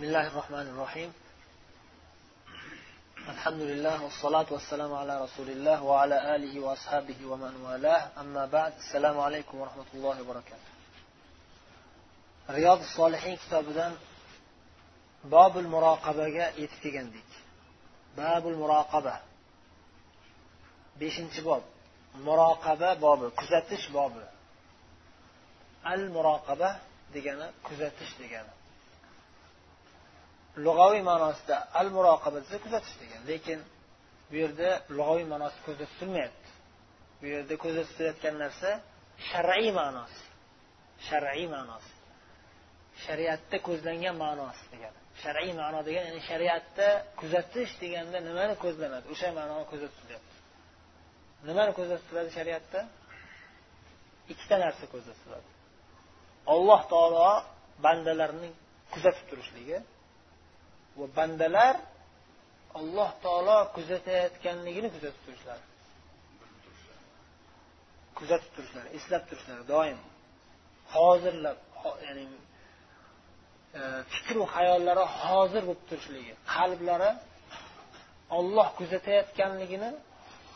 بسم الله الرحمن الرحيم الحمد لله والصلاة والسلام على رسول الله وعلى آله وأصحابه ومن والاه أما بعد السلام عليكم ورحمة الله وبركاته رياض الصالحين kitobidan bobul muroqabaga yetib kelgandik babul muroqaba beshinchi bob muroqaba bobi kuzatish bobi al muroqaba degani kuzatish degani Lug'aviy ma'nosida al muroqaba desa kuzatish degan. Lekin bu yerda lug'aviy ma'nosi ko'zda tutilmayapti. Bu yerda ko'zda tutilayotgan narsa shar'iy ma'nosi. Shar'iy ma'nosi. Shariatda ko'zlangan ma'nosi degani. Shar'iy ma'no degani ya'ni shariatda kuzatish deganda nimani ko'zlanadi? O'sha ma'noni ko'zda tutilyapti. Nimani ko'zda tutiladi shariatda? Ikkita narsa ko'zda tutiladi. Alloh taolo bandalarning kuzatib turishligi va bandalar alloh taolo kuzatayotganligini kuzatib turishlari kuzatib turishlari eslab turishlari doim. Hozirlab ya'ni e, fikru hayollari hozir bo'lib turishligi qalblari olloh kuzatayotganligini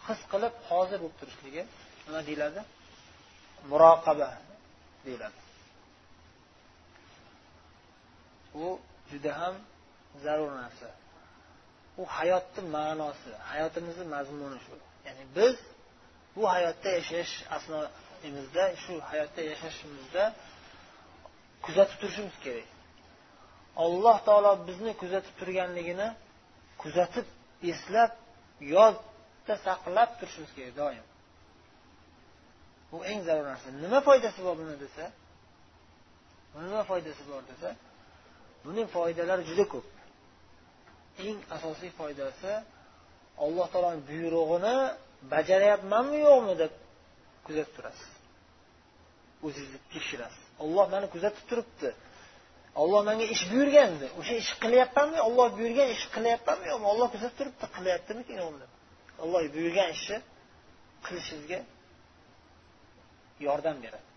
his qilib hozir bo'lib turishligi nima deyiladi? Muroqaba deyiladi. U juda ham zarur narsa. U hayotni ma'nosi hayotimizni mazmuni shu. Ya'ni biz bu hayotda yashash asnoimizda shu hayotda yashashimizda kuzatib turishimiz kerak. Alloh taolo bizni kuzatib turganligini kuzatib eslab yodda saqlab turishimiz kerak doim. Bu eng zarur narsa. Nima foydasi bor buni desa? Nima foydasi bor desa? Buning foydalari juda ko'p. Eng asosiy foydasi alloh taoloni buyrug'ini bajaryapmanmi yo'qmi deb kuzatib turasiz. O'zingizni tekshirasiz olloh mani kuzatib turibdi. Olloh menga ish buyurgandi. O'sha ish qilyapmanmi? Olloh buyurgan ish qilyapmanmi yo'qmi? Olloh kuzatib turibdi. Qilyaptimikin yo'qmi deb. Olloh buyurgan ishni qilishingizga yordam beradi.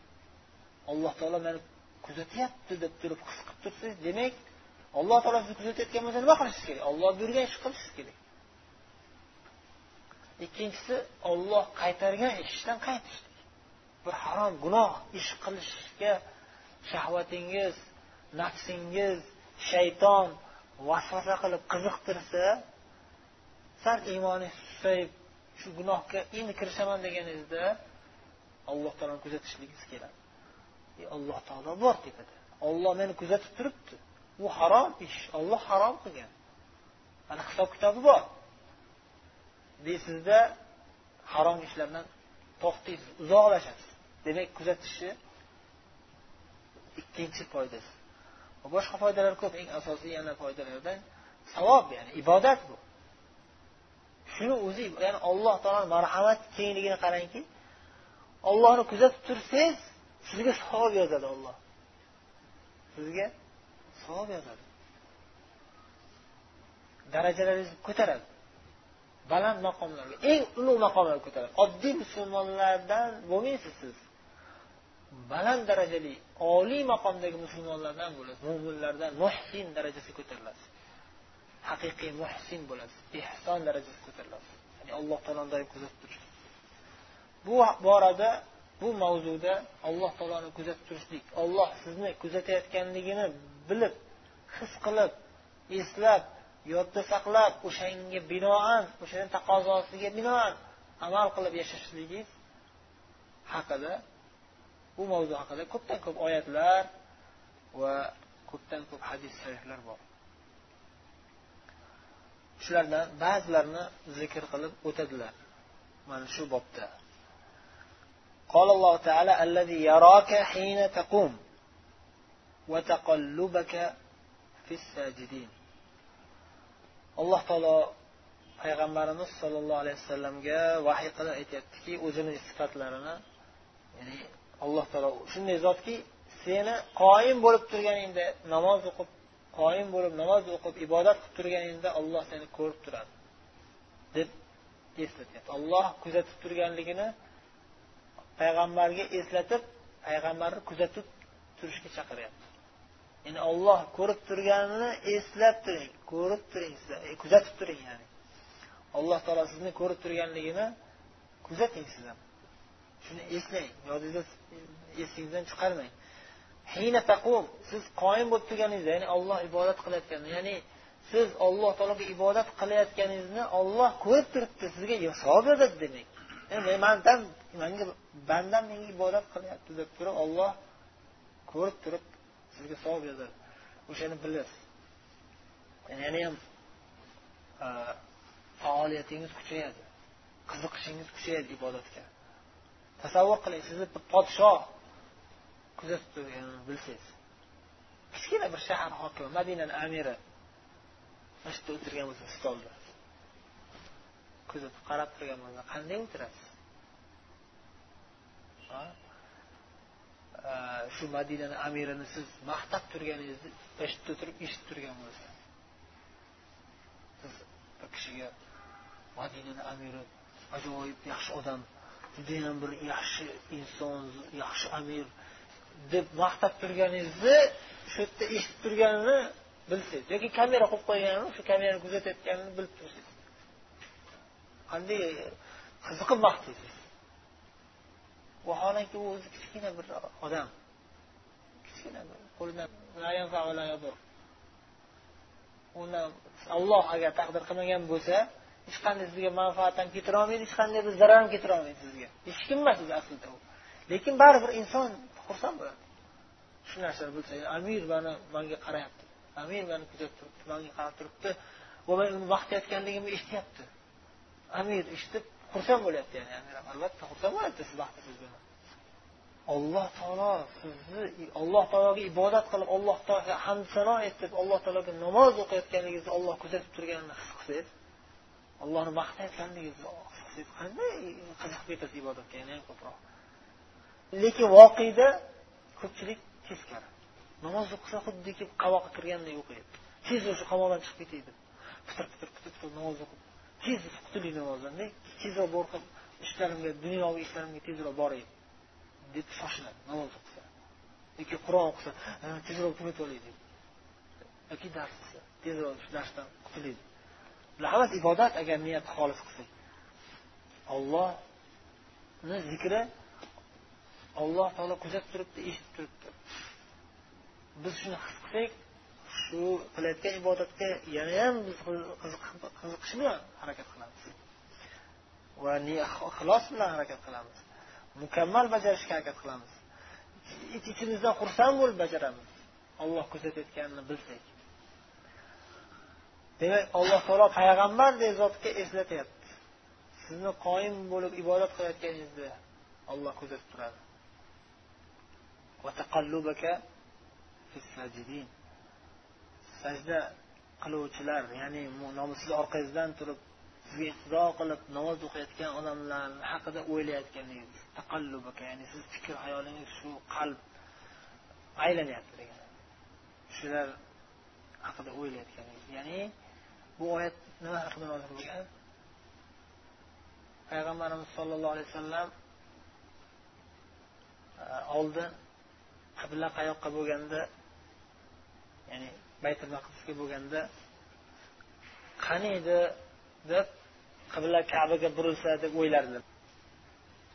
Alloh taolo meni kuzatyapti deb turib his qilib tursangiz demak alloh taolo sizni kuzatayotgan bo'lsa nima qilishingiz kerak? Olloh buyurgan ishni qilishingiz kerak. Ikkinchisi olloh qaytargan ishdan qaytish bir harom gunoh ish qilishga shahvatingiz nafsingiz shayton vasvasa qilib qiziqtirsa sal iymoningiz susayib shu gunohga endi kirishaman deganingizda alloh taoloni kuzatishligingiz keladi. E, alloh taolo bor tepada. Olloh meni kuzatib turibdi. Bu harom ish olloh harom qilgan. Mana hisob kitobi bor. Deysizda harom ishlardan to'xtaysiz uzoqlashasiz. Demak kuzatishni ikkinchi foydasi. Va boshqa foydalar ko'p eng asosiy yana foydalardan savob ya'ni ibodat bu. Shuni o'zi ya'ni alloh taoloni marhamat kengligini qarangki ollohni kuzatib tursangiz sizga savob yozadi olloh sizga savob yozadi darajalaringizni ko'taradi. Baland maqomlarga eng ulug' maqomlarga ko'taradi. Oddiy musulmonlardan bo'lmaysiz siz. Baland darajali oliy maqomdagi musulmonlardan bo'lasiz. Mo'minlardan muhsin darajasiga ko'tarilasiz haqiqiy muhsin bo'lasiz. Ehson darajasiga ko'tarilasiz ya'ni alloh taoloni doim kuzatib turish bu borada bu mavzuda alloh taoloni kuzatib turishlik olloh sizni kuzatayotganligini bilib his qilib eslab yodda saqlab o'shanga binoan o'shani taqozosiga binoan amal qilib yashashligingiz haqida bu mavzu haqida ko'pdan ko'p oyatlar va ko'pdan ko'p hadis shariflar bor shulardan ba'zilarini zikr qilib o'tadilar mana shu bobda قال الله تعالى الذي يراك حين تقوم وتقلبك في الساجدين alloh taolo payg'ambarimiz sollallohu alayhi vasallamga vahiy qilib aytyaptiki o'zini sifatlarini ya'ni alloh taolo shunday zotki seni qoyim bo'lib turganingda namoz o'qib qoyim bo'lib namoz o'qib ibodat qilib turganingda olloh seni ko'rib turadi deb eslatyapti. Olloh kuzatib turganligini payg'ambarga eslatib payg'ambarni kuzatib turishga chaqiryapti ya'ni olloh ko'rib turganini eslab turing ko'rib turing sizlar e, kuzatib turing ya'ni. Alloh taolo sizni ko'rib turganligini kuzating sizlar. Shuni eslang yodingizda esingizdan chiqarmang. Siz qoyim bo'lib turganingizda ya'ni olloh ibodat qilayotganda ya'ni siz olloh taologa ibodat qilayotganingizni olloh ko'rib turibdi sizga savob beradi demak. Mandan manga bandam menga ibodat qilyapti deb turib olloh ko'rib turib sizga savob yozadi o'shani bilasiz. Yana ham e, faoliyatingiz kuchayadi qiziqishingiz kuchayadi ibodatga. Tasavvur qiling sizni bir podshoh kuzatib turganini bilsangiz. Kichkina bir shahar hokimi madinani amiri mana shu yerda o'tirgan bo'lsa stolda kuzatib qarab turgan bo'lsa qanday o'tirasiz? Э, shu madinani amirini siz maqtab turganingizni eshitib turib eshitib turgan bo'lsa siz bir kishiga madinani amiri ajoyib yaxshi odam judayam bir yaxshi inson yaxshi amir deb maqtab turganingizni shu yerda eshitib turganini bilsangiz yoki kamera qo'yib qo'yganini shu kamerani kuzatayotganini bilib tursangiz. Qanday qiziqib maqtaysiz? Vaholanki u o'zi kichkina bir odam. Kichkina qo'lidan uni olloh agar taqdir qilmagan bo'lsa hech qanday sizga manfaat ham keltira olmaydi hech qanday bir zarar ham keltira olmaydi sizga. Hech kim emas o'zi aslida u. Lekin baribir inson xursand bo'ladi. Shu narsani bilsa amir mana manga qarayapti. Amir mani kuzatib turibdi manga qarab turibdi. Va men uni maqtayotganligimni eshityapti. Amir eshitib xursand bo'lyapti ya'ni albatta xursand bo'lyapti siz baxtisiz bilan. Alloh taolo sizni alloh taologa ibodat qilib alloh taologa hamd sano aytib alloh taologa namoz o'qiyotganingizni olloh kuzatib turganini his qilsangiz allohni maqtayotganligingizni his qilsangiz qanday qiziq ketasiz ibodatga yana ham ko'proq. Lekin voqeda ko'pchilik teskari. Namoz o'qisa xuddiki qamoqqa kirganday o'qiydi. Tez o'sha qamoqdan chiqib ketay deb pitir pitir pitir pitir namoz o'qib tez qutulay namozdan tezroq borib ishlarimga dunyoviy ishlarimga tezroq boray deb shoshiladi namoz o'qisa. Yoki qur'on o'qisa tezroq tugatib olay deb. Yoki dars qilsa tezroq shu darsdan qutulaydi bular hammasi ibodat agar niyat xolis qilsak. Ollohni zikri alloh taolo kuzatib turibdi eshitib turibdi. Biz shuni his qilsak shu qilayotgan ibodatga yanayam biz qiziqish bilan harakat qilamiz. Va ixlos bilan harakat qilamiz. Mukammal bajarishga harakat qilamiz. Ich ichimizdan xursand bo'lib bajaramiz. Olloh kuzatayotganini bilsak. Demak alloh taolo payg'ambardek zotga eslatyapti. Sizni qoyim bo'lib ibodat qilayotganingizni olloh kuzatib turadi. Sajda qiluvchilar ya'ni sizni orqangizdan turib sizga iqtido qilib namoz o'qiyotgan odamlar haqida o'ylayotganingiz taqallubaka ya'ni siz fikr hayolingiz shu qalb aylanyapti degan shular haqida o'ylayotganingiz ya'ni bu oyat nima haqida nozil bo'lgan payg'ambarimiz sollallohu alayhi vasallam e, oldin qibla qayoqqa bo'lganda ya'ni baytul maqdisga bo'lganda qani edi deb qibla kabaga burilsa deb o'ylardilar.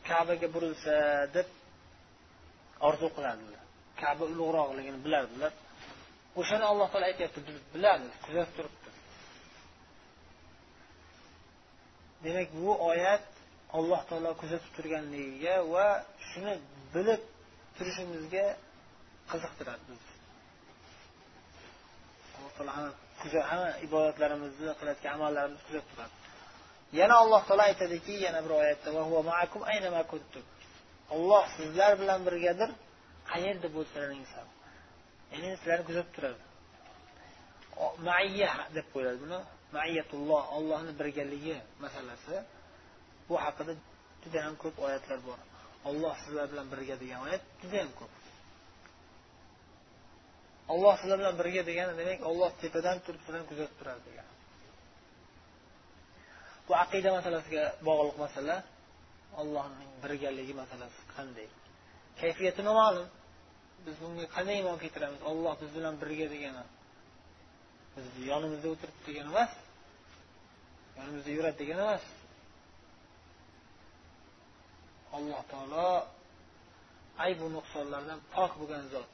Kabaga burilsa deb orzu qilardilar. Kaba ulug'roqligini bilardilar. O'shani alloh taolo aytyapti biz bilamiz kuzatib turibdi. Demak bu oyat alloh taolo kuzatib turganligiga va shuni bilib turishimizga qiziqtiradi bizni taolo hamma ibodatlarimizni qilayotgan amallarimizni kuzatib turadi. Yana alloh taolo aytadiki yana bir oyatda olloh sizlar bilan birgadir qayerda bo'lsalaringiz ham ya'ni sizlarni kuzatib turadi. Maiya deb qo'yiladi buni. Maiyatulloh ollohni birgaligi masalasi. Bu haqida juda ko'p oyatlar bor. Olloh sizlar bilan birga degan oyat juda ko'p. Olloh sizlar bilan birga degani demak olloh tepadan turib sizlarni kuzatib turadi degani. Bu aqida masalasiga bog'liq masala allohning birgaligi masalasi qanday? Kayfiyati noma'lum biz bunga qanday iymon keltiramiz? Olloh biz bilan birga degani biz yonimizda o'tiribdi degani emas yonimizda yuradi degani emas. Alloh taolo aybu nuqsonlardan pok bo'lgan zot.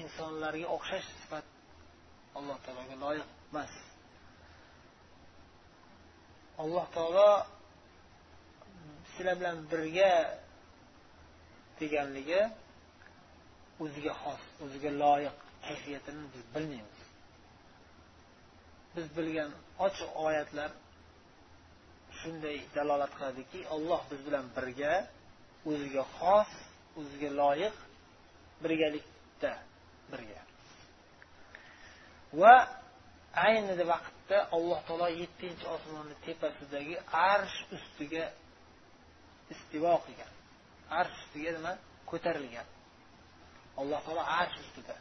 Insonlarga o'xshash sifat alloh taologa loyiq emas. Alloh taolo sizlar bilan birga deganligi o'ziga xos o'ziga loyiq kayfiyatini biz bilmaymiz. Biz bilgan ochiq oyatlar shunday dalolat qiladiki olloh biz bilan birga o'ziga xos o'ziga loyiq birgalikda birga. Va ayni vaqtda alloh taolo yettinchi osmonni tepasidagi arsh ustiga istivo qilgan. Arsh ustiga nima? Ko'tarilgan. Alloh taolo arsh ustida.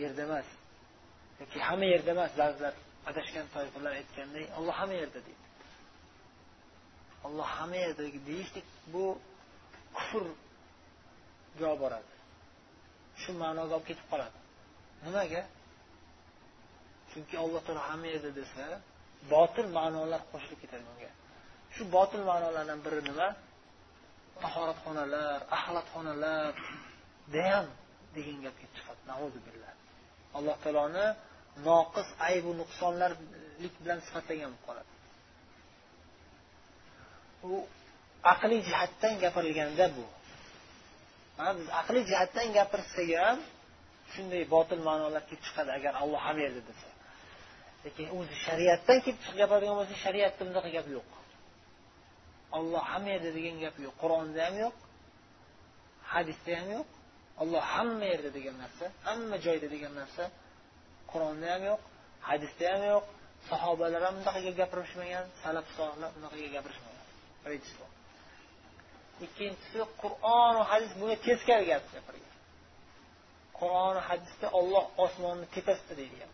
Yerda emas. Yoki hamma yerda emas. Ba'zilar adashgan toifalar aytganday olloh hamma yerda deydi. Olloh hamma yerda deyishlik bu kufrga olib boradi shu ma'noga olib ketib qoladi. Nimaga? Chunki alloh taolo hamma yerda desa botil ma'nolar qo'shilib ketadi bunga. Shu botil ma'nolardan biri nima? Tahoratxonalar axlatxonalar deyam degan gap kelib chiqadi alloh taoloni noqis aybu nuqsonlarlik bilan sifatlagan bo'lib qoladi. U aqliy jihatdan gapirilganda bu. Biz aqliy jihatdan gapirsak ham shunday botil ma'nolar kelib chiqadi agar alloh ham yerda desa. Lekin o'zi shariatdan kelib chiqib gapiradigan bo'lsa shariatda bunaqa gap yo'q. Olloh hamma yerda degan gap yo'q. Qur'onda ham yo'q hadisda ham yo'q. Olloh hamma yerda degan narsa hamma joyda degan narsa qur'onda ham yo'q hadisda ham yo'q. Sahobalar ham bunaqaga gapirishmagan salaf solihlar bunaqaga gapirishmagan. Birinchisi ikkinchisi qur'on va hadis bunga teskari gap. Gapirgan qur'oni hadisda olloh osmonni tepasida deyilgan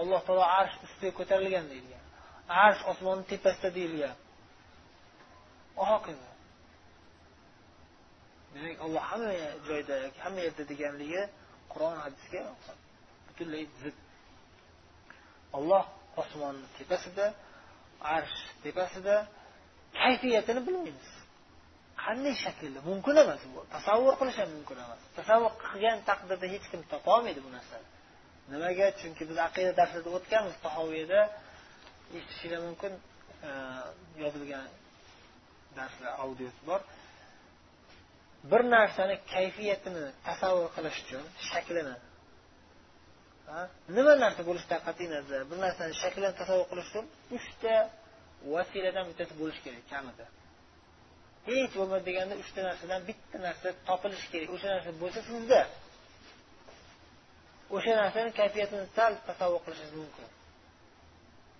alloh taolo arsh ustiga ko'tarilgan deyilgan arsh osmonni tepasida deyilgan va hokazo demak olloh hamma joyda hamma yerda deganligi qur'on hadisga butunlay zid. Olloh osmonni tepasida arsh tepasida kayfiyatini bilmaymiz. Qanday shaklda mumkin emas bu. Tasavvur qilish ham mumkin emas. Tasavvur qilgan taqdirda hech kim topolmaydi bu narsani. Nimaga? Chunki biz aqida darsida o'tganmiz. Tahoviyada eshitishinglar mumkin e, yozilgan darslar audiosi bor. Bir narsani kayfiyatini tasavvur qilish uchun shaklini nima narsa bo'lishidan qat'iy nazar? Bir narsani shaklini tasavvur qilish uchun uchta vasiladan bittasi bo'lishi kerak kamida. Hech bo'lmadi deganda uchta narsadan bitta narsa topilishi kerak. O'sha narsa bo'lsa sizda. O'sha narsani kayfiyatini sal tasavvur qilishingiz mumkin.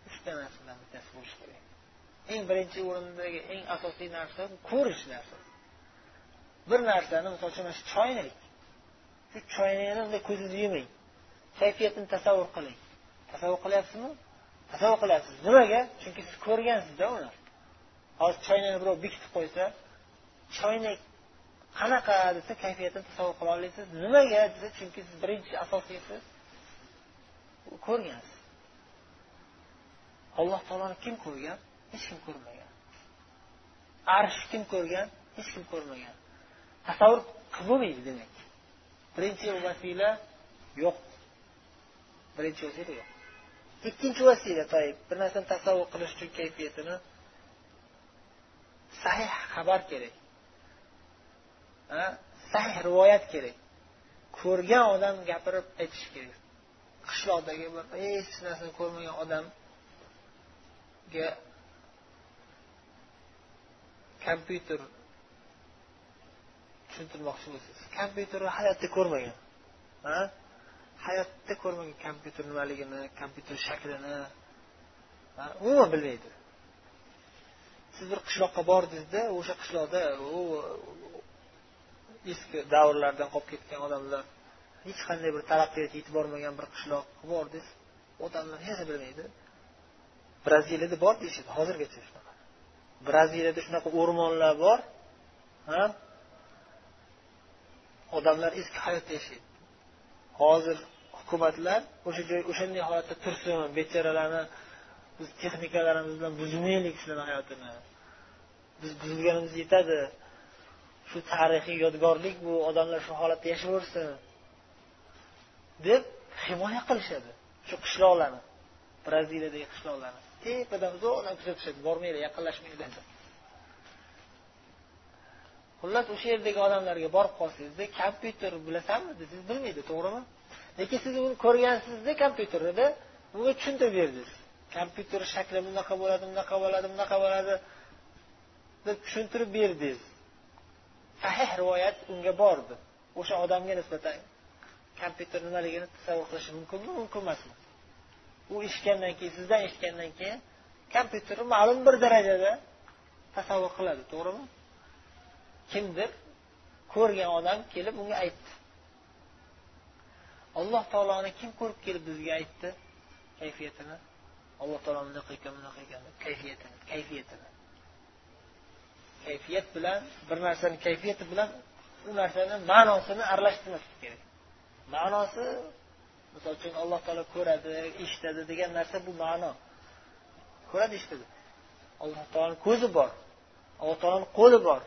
Uchta narsadan bittasi bo'lishi kerak. Eng birinchi o'rindagi eng asosiy narsa ko'rish narsasi bir narsani misol uchun mana shu choynak. Shu choynakni bunday ko'zingizni yuming kayfiyatini tasavvur qiling. Tasavvur qilyapsizmi? Tasavvur qilyapsiz. Nimaga? Chunki siz ko'rgansizda uni hozir choynakni birov bekitib qo'ysa choynak qanaqa desa kayfiyatini tasavvur qila olasiz nimaga desa chunki siz birinchi asosiysi ko'rgansiz. Alloh taoloni kim ko'rgan? Hech kim ko'rmagan. Arsh kim ko'rgan? Hech kim ko'rmagan. Tasavvur qilib bo'lmaydi demak. Birinchi vasila yo'q. Birinchi vasila yo'q. Ikkinchi vasila toib bir narsani tasavvur qilish uchun kayfiyatini sahih xabar kerak. Sahih rivoyat kerak. Ko'rgan odam gapirib aytishi kerak. Qishloqdagi bir hech narsani ko'rmagan odamga kompyuter tushuntirmoqchi bo'lsangiz kompyuterni hayotda ko'rmagan. Hayotda ko'rmagan kompyuter nimaligini kompyuter shaklini umuman bilmaydi. Siz bir qishloqqa bordingizda o'sha qishloqda u eski davrlardan qolib ketgan odamlar hech qanday bir taraqqiyotga yetib bormagan bir qishloqqa bordingiz odamlar hech narsa bilmaydi. Braziliyada bor deyishadi hozirgacha shunaqa. Braziliyada shunaqa o'rmonlar bor ha? Odamlar eski hayotda yashaydi. Hozir hukumatlar o'sha joy o'shanday holatda tursin bechoralarni biz texnikalarimiz bilan buzmaylik shularni hayotini. Biz buzilganimiz yetadi. Shu tarixiy yodgorlik bu odamlar shu holatda yashayversin deb himoya qilishadi shu qishloqlarni. Braziliyadagi qishloqlarni. Tepadan uzoqdan kuzatishadi bormanglar yaqinlashmanglar. Xullas o'sha yerdagi odamlarga borib qolsangizda kompyuter bilasanmi desangiz bilmaydi to'g'rimi? Lekin siz uni ko'rgansizda kompyuterida unga tushuntirib berdingiz. Kompyuter shakli bunaqa bo'ladi bunaqa bo'ladi bunaqa bo'ladi. Deb tushuntirib berdingiz. Sahih rivoyat unga bordi. O'sha odamga nisbatan kompyuter nimaligini tasavvur qilish mumkinmi mumkin emasmi u eshitgandan keyin sizdan eshitgandan keyin kompyuterni ma'lum bir darajada tasavvur qiladi to'g'rimi? Kimdir ko'rgan odam kelib unga aytdi. Alloh taoloni kim ko'rib kelib bizga aytdi kayfiyatini? Alloh taolo bunaqa ekan bunaqa ekan kayfiyatini kayfiyatini. Kayfiyat bilan bir narsani kayfiyati bilan u narsani ma'nosini aralashtirmaslik kerak. Ma'nosi misol uchun alloh taolo ko'radi eshitadi degan narsa bu ma'no. Ko'radi eshitadi. Alloh taoloni ko'zi bor. Alloh taoloni qo'li bor.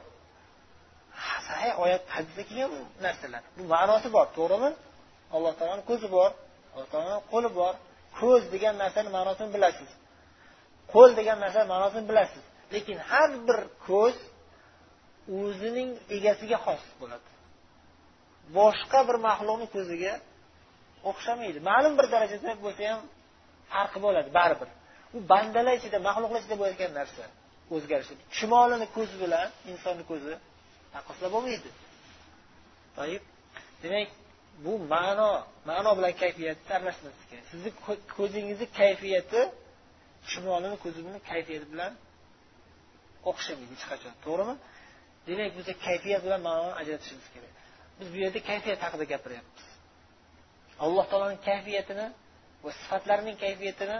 Sahih oyat hadisda kelgan bu narsalar. Bu ma'nosi bor to'g'rimi? Alloh taoloni ko'zi bor alloh taoloni qo'li bor. Ko'z degan narsani ma'nosini bilasiz. Qo'l degan narsani ma'nosini bilasiz. Lekin har bir ko'z o'zining egasiga xos bo'ladi. Boshqa bir maxluqni ko'ziga o'xshamaydi. Ma'lum bir darajada bo'lsa ham farqi bo'ladi baribir. U bandalar ichida maxluqlar ichida bo'layotgan narsa o'zgarishi. Chumolini ko'zi bilan insonni ko'zi taqqoslab bo'lmaydi demak bu ma'no ma'no bilan kayfiyatni aralashmaslik kerak. Sizni ko'zingizni kayfiyati chumolini ko'zi bilan kayfiyati bilan o'xshamaydi hech qachon. To'g'rimi? Demak biza kayfiyat bilan ma'noni ajratishimiz kerak. Biz bu yerda kayfiyat haqida gapiryapmiz. Alloh taoloni kayfiyatini va sifatlarining kayfiyatini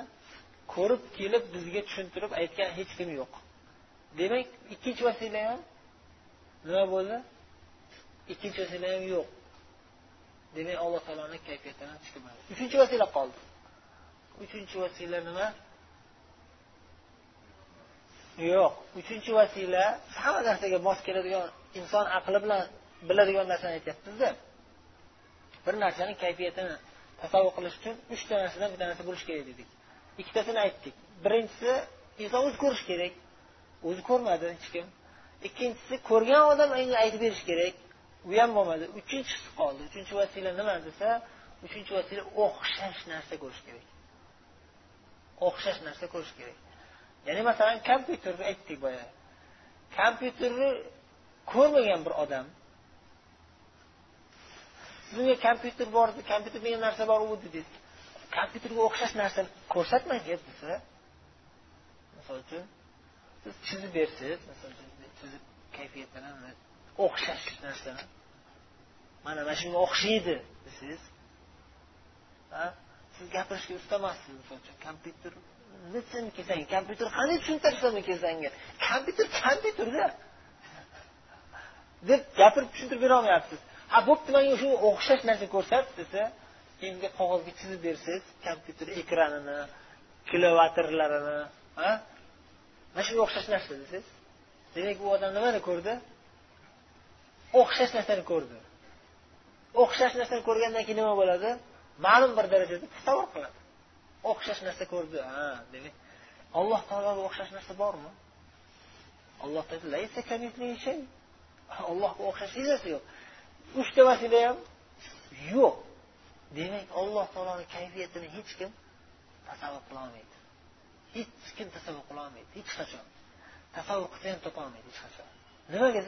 ko'rib kelib bizga tushuntirib aytgan hech kim yo'q. Demak ikkinchi vasila ham nima bo'ldi? Ikkinchi vasila ham yo'q. Demak alloh taoloni kayfiyatini hech uchinchi vasila qoldi. Uchinchi vasila nima? Yo'q uchinchi vasila hamma narsaga mos keladigan inson aqli bilan biladigan narsani aytyapmizda bir narsani kayfiyatini tasavvur qilish uchun uchta narsadan bitta narsa bo'lishi kerak dedik. Ikkitasini aytdik. Birinchisi inson o'zi ko'rishi kerak. O'zi ko'rmadi hech kim. Ikkinchisi ko'rgan odam unga aytib berishi kerak. U ham bo'lmadi. Uchinchisi qoldi. Uchinchi vasila nima desa uchinchi vasila o'xshash narsa ko'rish kerak. O'xshash narsa ko'rish kerak. Ya'ni masalan kompyuterni aytdik boya. Kompyuterni ko'rmagan bir odam sizga kompyuter bor kompyuter degan narsa bor u dedingiz kompyuterga o'xshash narsani ko'rsatmang desa misol uchun siz chizib bersangiz misol uchun chizib kayfiyatini o'xshash narsani. Mana mana shunga o'xshaydi desangiz siz gapirishga ustamassiz misol uchun kompyuter nechun kelsang kompyuter qanday tushuntirsam kelsanga kompyuter kompyuterda deb gapirib tushuntirib berolmayapsiz. Ha bo'pti manga shu o'xshash narsa ko'rsat desa keyin qog'ozga chizib bersangiz kompyuter ekranini kilovatrlarini mana shunga o'xshash narsa desangiz demak bu odam nimani ko'rdi? O'xshash narsani ko'rdi. O'xshash narsani ko'rgandan keyin nima bo'ladi? Ma'lum bir darajada tasavvur qiladi. O'xshash narsa ko'rdi ha demak alloh taologa o'xshash narsa bormi? Alloh allohga o'xshash hech narsa yo'q. Uchta vasila ham yo'q. Demak alloh taoloni kayfiyatini hech kim tasavvur qilolmaydi hech kim tasavvur qilolmaydi hech qachon. Tasavvur qilsa ham topolmaydi hech qachon. Nimaga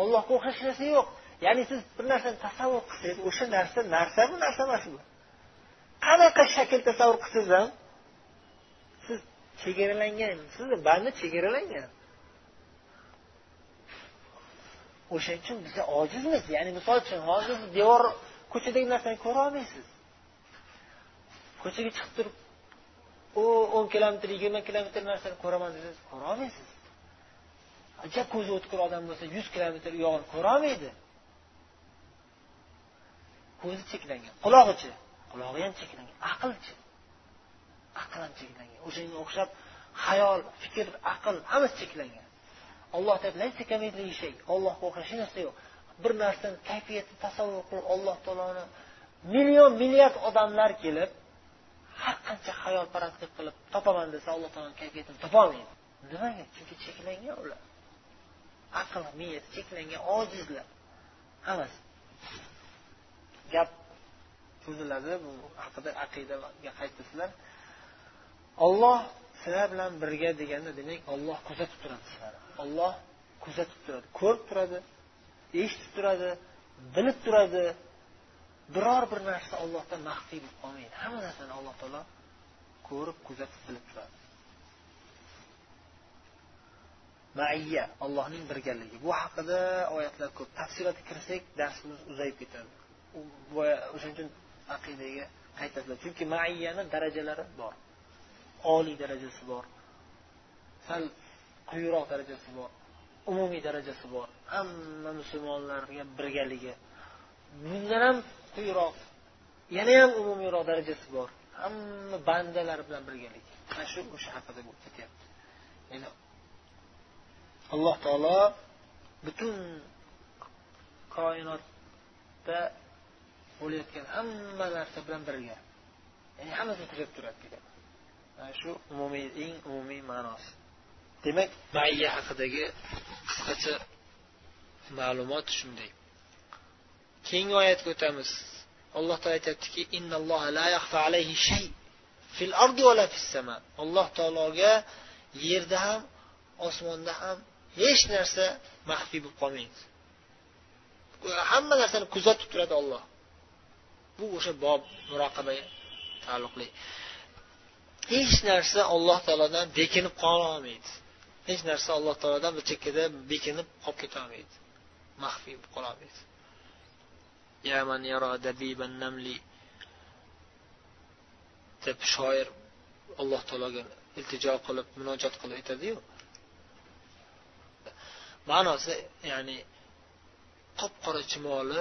ollohga o'xshash narsa yo'q. Ya'ni siz bir narsani tasavvur qilsangiz o'sha narsa narsa bu narsa emas bu. Qanaqa shakl tasavvur qilsangiz ham siz chegaralangan sizni bandi chegaralangan. O'shaning uchun biz ojizmiz ya'ni misol uchun hozir devor ko'chadagi narsani ko'ra olmaysiz. Ko'chaga chiqib turib u o'n kilometr yigirma kilometr narsani ko'raman desangiz ko'ra olmaysiz. Ajab ko'zi o'tkir odam bo'lsa yuz kilometr u yog'ini ko'rolmaydi ko'zi cheklangan qulog'ichi qulog'i ham cheklangan aqlchi aql ham cheklangan o'shanga o'xshab hayol fikr aql hammasi cheklangan alloh aytadi ollohga o'xshash hech narsa yo'q. Bir narsani kayfiyatini tasavvur qilib alloh taoloni million milliard odamlar kelib har qancha hayolparastlik qilib topaman desa alloh taoloni kayfiyatini topolmaydi. Nimaga? Chunki cheklangan ular. Aql miyasi cheklangan ojizlar. Hammasi. Gap cho'ziladi bu haqida aqidaga qaytasizlar olloh sizlar bilan birga deganda demak olloh kuzatib turadi sizlarni. Olloh kuzatib turadi ko'rib turadi eshitib turadi bilib turadi. Biror bir narsa ollohdan maxfiy bo'lib qolmaydi. Hamma narsani alloh taolo ko'rib kuzatib bilib turadi. Maiya allohning birgaligi bu haqida oyatlar ko'p. Tafsilotga kirsak darsimiz uzayib ketadi. O'shaning uchun aqidaga qaytadilar chunki maiyani darajalari bor. Oliy darajasi bor. Sal quyiroq darajasi bor. Umumiy darajasi bor. Hamma musulmonlarga birgaligi bundan ham quyiroq yana ham umumiyroq darajasi bor. Hamma bandalar bilan birgalik mana shu o'sha haqida bo'lib ketyapti. Ya'ni alloh taolo butun koinotda bo'layotgan hamma narsa bilan birga. Ya'ni hammasini kuzatib turadi degan mana shu umumiy eng umumiy ma'nosi. Demak mayya haqidagi qisqacha ma'lumot shunday. Keyingi oyatga o'tamiz. Alloh taolo aytyaptiki alloh taologa yerda ham osmonda ham hech narsa maxfiy bo'lib qolmaydi. Hamma narsani kuzatib turadi olloh bu o'sha bob muroqabaga taalluqli. Hech narsa alloh taolodan bekinib qololmaydi hech narsa alloh taolodan bir chekkada bekinib qolib ketolmaydi maxfiy bo'lib qololmaydi deb shoir alloh taologa iltijo qilib munojot qilib aytadiyu. Ma'nosi ya'ni qop qora chumoli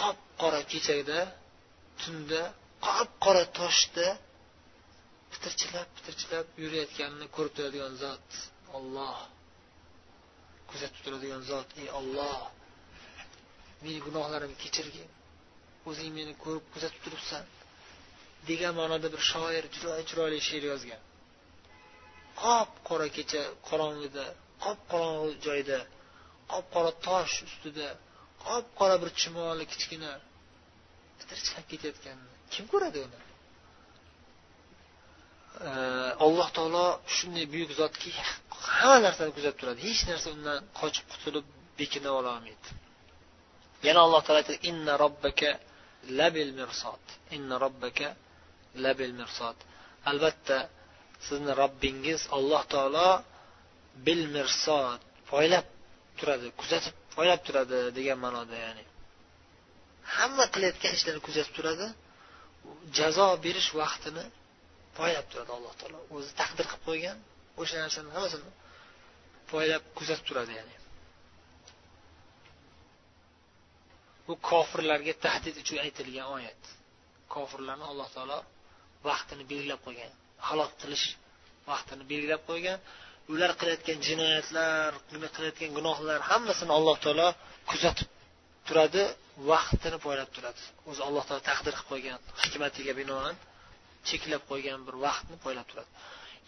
qop qora kechada tunda qop qora toshda pitirchilab pitirchilab yurayotganini ko'rib turadigan zot. Olloh kuzatib turadigan zot ey olloh meni gunohlarimni kechirgin. O'zing meni ko'rib kuzatib turibsan degan ma'noda bir shoir juda chiroyli she'r yozgan. Qop qora kecha qorong'ida qop qorong'i joyda qop qora tosh ustida qop qora bir chumoli kichkina. Pitirchilab ketayotganini kim ko'radi uni? Alloh taolo shunday buyuk zotki hamma narsani kuzatib turadi. Hech narsa undan qochib qutulib bekina ololmaydi yana alloh taolo aytadi inna robbaka labil mirsot inna robbaka labil mirsot albatta sizni robbingiz alloh taolo bil mirsot poylab turadi kuzatib poylab turadi degan ma'noda ya'ni. Hamma qilayotgan ishlarini kuzatib turadi. Jazo berish vaqtini poylab turadi alloh taolo. O'zi taqdir qilib qo'ygan o'sha narsani hammasini poylab kuzatib turadi ya'ni. Bu kofirlarga tahdid uchun aytilgan oyat. Kofirlarni alloh taolo vaqtini belgilab qo'ygan halok qilish vaqtini belgilab qo'ygan. Ular qilayotgan jinoyatlar qilayotgan gunohlar hammasini alloh taolo kuzatib turadi vaqtini poylab turadi. O'zi alloh taolo taqdir qilib qo'ygan hikmatiga binoan cheklab qo'ygan bir vaqtni poylab turadi.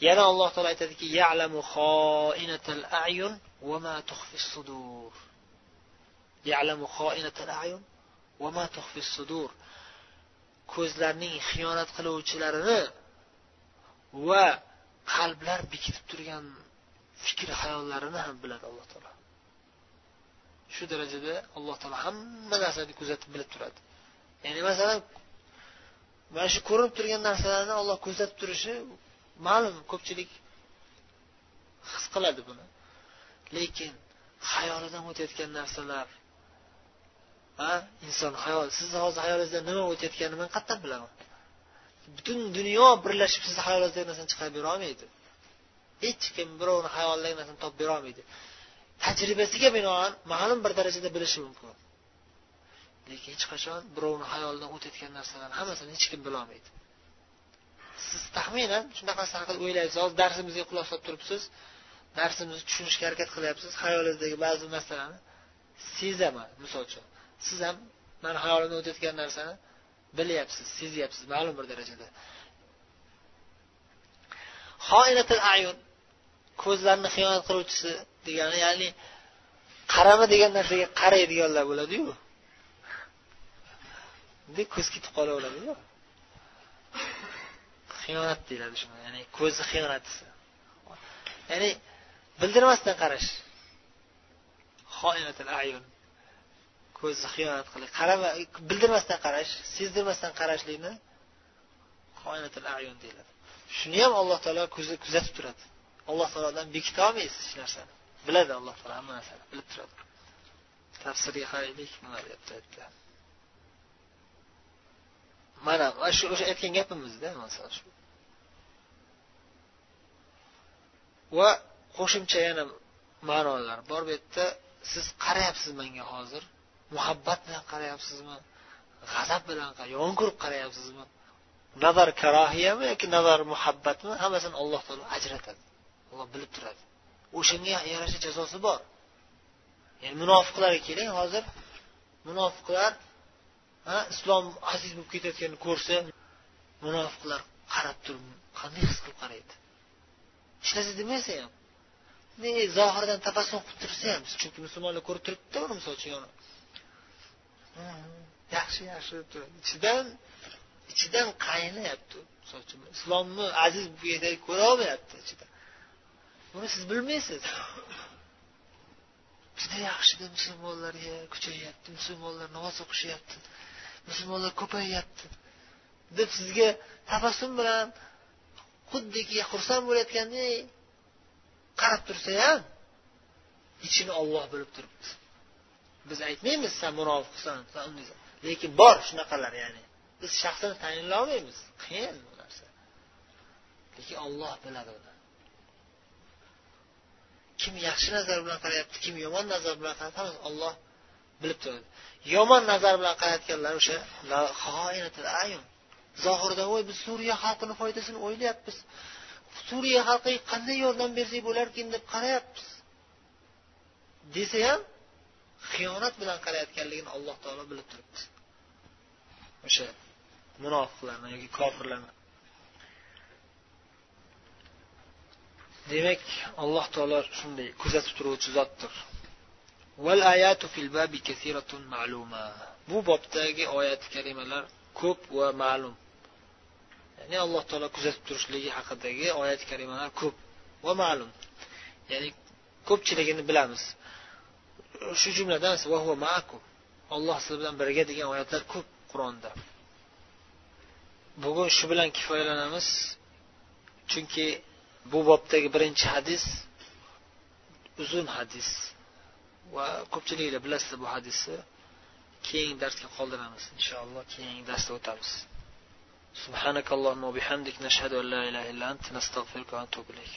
Yana alloh taolo aytadiki ya'lamu xoinatal ayun va ma tuxfi sudur. Ya'lamu xoinatal ayun va ma tuxfi sudur. Ko'zlarning xiyonat qiluvchilarini va qalblar bekitib turgan fikr hayollarini ham biladi alloh taolo. Shu darajada alloh taolo hamma narsani kuzatib bilib turadi. Ya'ni masalan mana shu ko'rinib turgan narsalarni olloh kuzatib turishi ma'lum ko'pchilik his qiladi buni. Lekin xayolidan o'tayotgan narsalar ha inson hayol sizni hozir hayolingizdan nima o'tayotganini man qayerdan bilaman. Butun dunyo birlashib sizni xayolingizdan narsani chiqarib berolmaydi. Hech kim birovni xayolidagi narsani topib berolmaydi. Tajribasiga binoan ma'lum bir darajada bilishi mumkin. Lekin hech qachon birovni xayolidan o'tayotgan narsalarni hammasini hech kim bilolmaydi. Siz taxminan shunaqasi haqida o'ylaysiz. Hozir darsimizga quloq solib turibsiz. Darsimizni tushunishga harakat qilyapsiz. Xayolingizdagi ba'zi narsalarni sezaman misol uchun. Siz ham mani hayolimdan o'tayotgan narsani bilyapsiz sezyapsiz ma'lum bir darajada. Xoinatil ayun ko'zlarni xiyonat qiluvchisi degani ya'ni qarama degan narsaga qaraydiganlar bo'ladiyu. Ko'z ketib qolaveradiyu. Xiyonat deyiladi shuni ya'ni ko'zni xiyonatchisi ya'ni bildirmasdan qarash. Xoinatil ayun. Ko'zni xiyonat qilib qarama bildirmasdan qarash sezdirmasdan qarashlikni ayun deyiladi. Shuni ham alloh taolo kuzatib turadi. Alloh taolodan bekita olmaysiz hech narsani. Biladi alloh taolo hamma narsani bilib turadi. Tafsirga qaraylik nima deyapti yerda mana shu o'sha aytgan gapimizda masalan shu. Va qo'shimcha yana ma'nolar bor bu yerda siz qarayapsiz menga hozir. Muhabbat bilan qarayapsizmi? G'azab bilan yomon ko'rib qarayapsizmi? Nazar karohiyami yoki nazar muhabbatmi? Hammasini alloh taolo ajratadi. Alloh bilib turadi. O'shanga yarasha jazosi bor. Ya'ni munofiqlarga keling hozir munofiqlar ha islom aziz bo'lib ketayotganini ko'rsa munofiqlar qarab turib qanday his qilib qaraydi? Hech narsa demasa ham. Zohirdan tabassum qilib tursa ham? Chunki musulmonlar ko'rib turibdida uni misol uchun Hmm. yaxshi yaxshi deb ichidan ichidan qaynayapti. Misol uchun islomni aziz bo'lib ko'rolmayapti ichida buni siz bilmaysiz. Juda yaxshida musulmonlarga kuchayyapti musulmonlar namoz o'qishyapti musulmonlar ko'payyapti deb sizga tabassum bilan xuddiki xursand bo'layotgandek qarab tursa ham ichini olloh bilib turibdi biz aytmaymiz san munofiqsan lekin bor shunaqalar ya'ni. Biz shaxsini tayinlay olmaymiz qiyin bu narsa. Lekin olloh biladi uni. Kim yaxshi nazar bilan qarayapti kim yomon nazar bilan qarayapti hammasi olloh bilib turadi. Yomon nazar bilan qarayotganlar o'sha zohirda voy biz suriya xalqini foydasini o'ylayapmiz. Suriya xalqiga qanday yordam bersak bo'larkin? deb qarayapmiz. Desa ham xiyonat bilan qarayotganligini alloh taolo bilib turibdi. O'sha munofiqlarni yoki kofirlarni. Demak alloh taolo shunday kuzatib turuvchi zotdir. Bu bobdagi oyati karimalar ko'p va ma'lum. Ya'ni alloh taolo kuzatib turishligi haqidagi oyat karimalar ko'p va ma'lum. Ya'ni ko'pchiligini bilamiz. shu jumladan olloh siz bilan birga degan oyatlar ko'p qur'onda bugun shu bilan kifoyalanamiz chunki bu bobdagi birinchi hadis uzun hadis va ko'pchiliklar bilasizlar bu hadisni keyingi darsga qoldiramiz inshaalloh keyingi darsda o'tamiz سبحانك اللهم وبحمدك نشهد أن لا إله إلا أنت نستغفرك ونتوب إليك